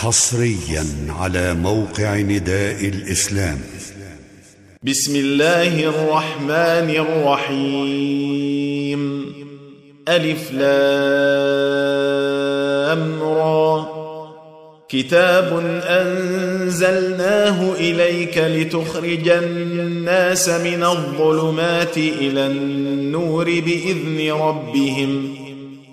حصريا على موقع نداء الإسلام. بسم الله الرحمن الرحيم. ألف لام را. كتاب أنزلناه إليك لتخرج الناس من الظلمات إلى النور بإذن ربهم.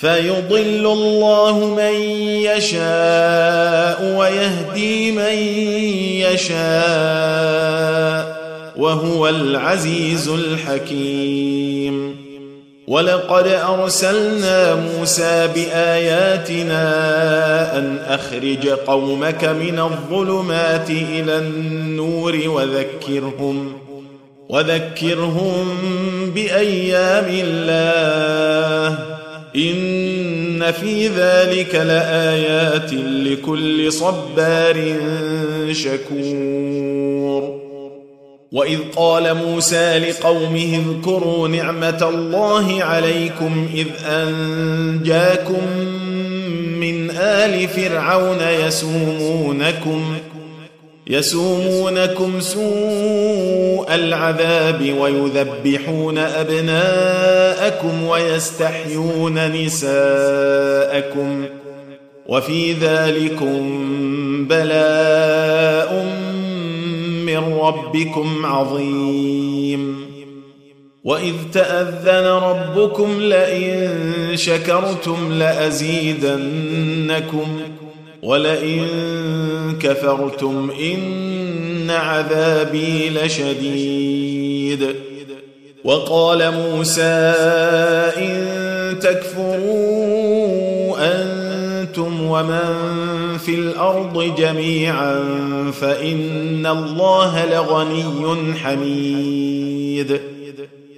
فيضل الله من يشاء ويهدي من يشاء وهو العزيز الحكيم. ولقد أرسلنا موسى بآياتنا أن أخرج قومك من الظلمات إلى النور وذكرهم وذكرهم بأيام الله. إن في ذلك لآيات لكل صبار شكور. وإذ قال موسى لقومه اذكروا نعمة الله عليكم إذ أنجاكم من آل فرعون يسومونكم يسومونكم سوء العذاب ويذبحون أبناءكم ويستحيون نساءكم وفي ذلكم بلاء من ربكم عظيم. وإذ تأذن ربكم لئن شكرتم لأزيدنكم. ولئن كفرتم إن عذابي لشديد. وقال موسى إن تكفروا أنتم ومن في الأرض جميعا فإن الله لغني حميد.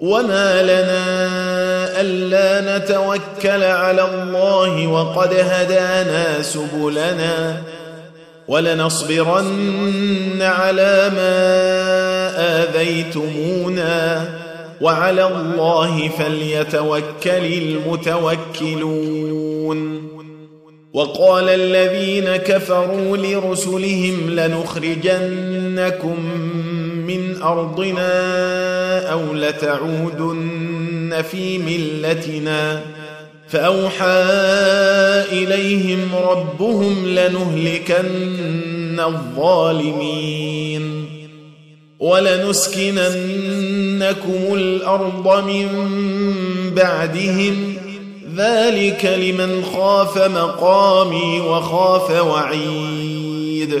وما لنا الا نتوكل على الله وقد هدانا سبلنا ولنصبرن على ما اذيتمونا وعلى الله فليتوكل المتوكلون وقال الذين كفروا لرسلهم لنخرجنكم من أرضنا أو لتعودن في ملتنا. فأوحى إليهم ربهم لنهلكن الظالمين. ولنسكننكم الأرض من بعدهم. ذلك لمن خاف مقامي وخاف وعيد.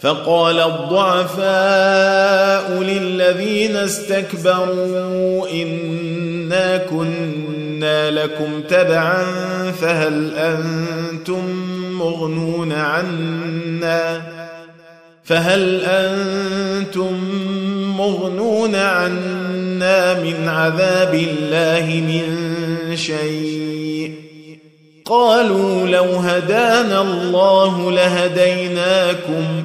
فقال الضعفاء للذين استكبروا إنا كنا لكم تبعا فهل أنتم مغنون عنا؟ فهل أنتم مغنون عنا من عذاب الله من شيء؟ قالوا لو هدانا الله لهديناكم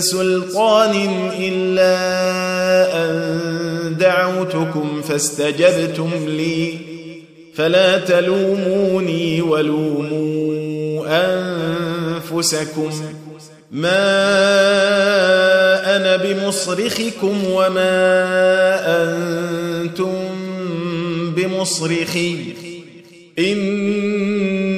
سلطان إلا أن دعوتكم فاستجبتم لي. فلا تلوموني ولوموا أنفسكم. ما أنا بمصرخكم وما أنتم بمصرخي. اني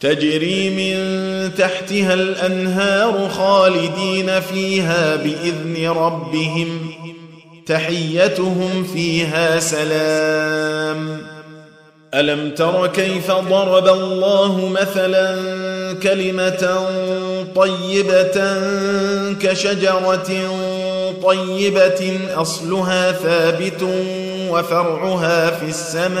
تجري من تحتها الأنهار خالدين فيها بإذن ربهم. تحيتهم فيها سلام. ألم تر كيف ضرب الله مثلا كلمة طيبة كشجرة طيبة أصلها ثابت وفرعها في السماء.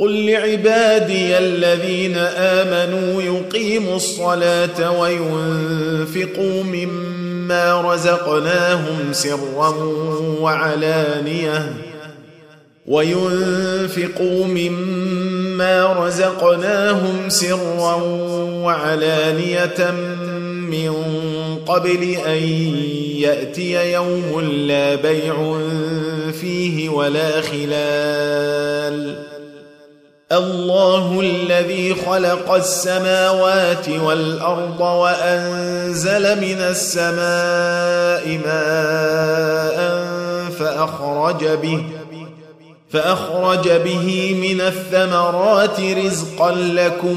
قل لعبادي الذين آمنوا يقيموا الصلاة وينفقوا مما رزقناهم سرا وعلانية. وينفقوا مما رزقناهم سرا وعلانية من قبل أن يأتي يوم لا بيع فيه ولا خلال. الله الذي خلق السماوات والأرض وأنزل من السماء ماء فأخرج به فأخرج به من الثمرات رزقا لكم.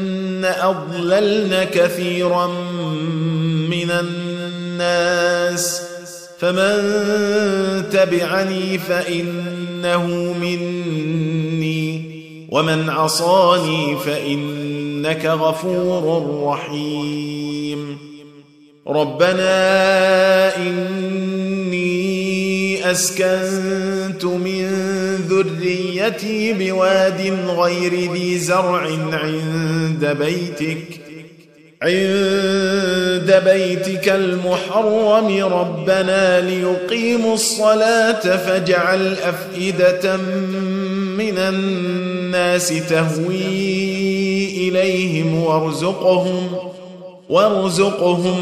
اضللن كثيرا من الناس فمن تبعني فانه مني ومن عصاني فانك غفور رحيم ربنا اني أسكنت من ذريتي بواد غير ذي زرع عند بيتك عند بيتك المحرم. ربنا ليقيموا الصلاة فاجعل أفئدة من الناس تهوي إليهم وارزقهم وارزقهم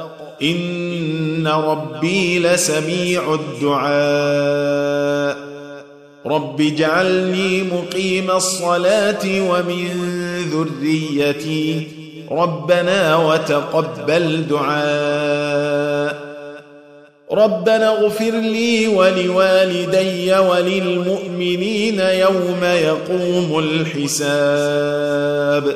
ان ربي لسميع الدعاء. رب اجعلني مقيم الصلاه ومن ذريتي. ربنا وتقبل دعاء. ربنا اغفر لي ولوالدي وللمؤمنين يوم يقوم الحساب.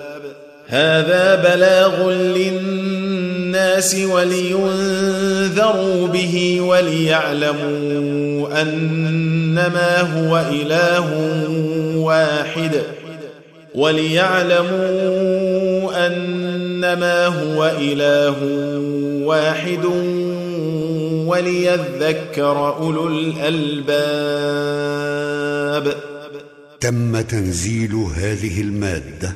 هذا بلاغ للناس ولينذروا به وليعلموا أنما هو إله واحد وليعلموا أنما هو إله واحد وليذكر أولو الألباب. تم تنزيل هذه المادة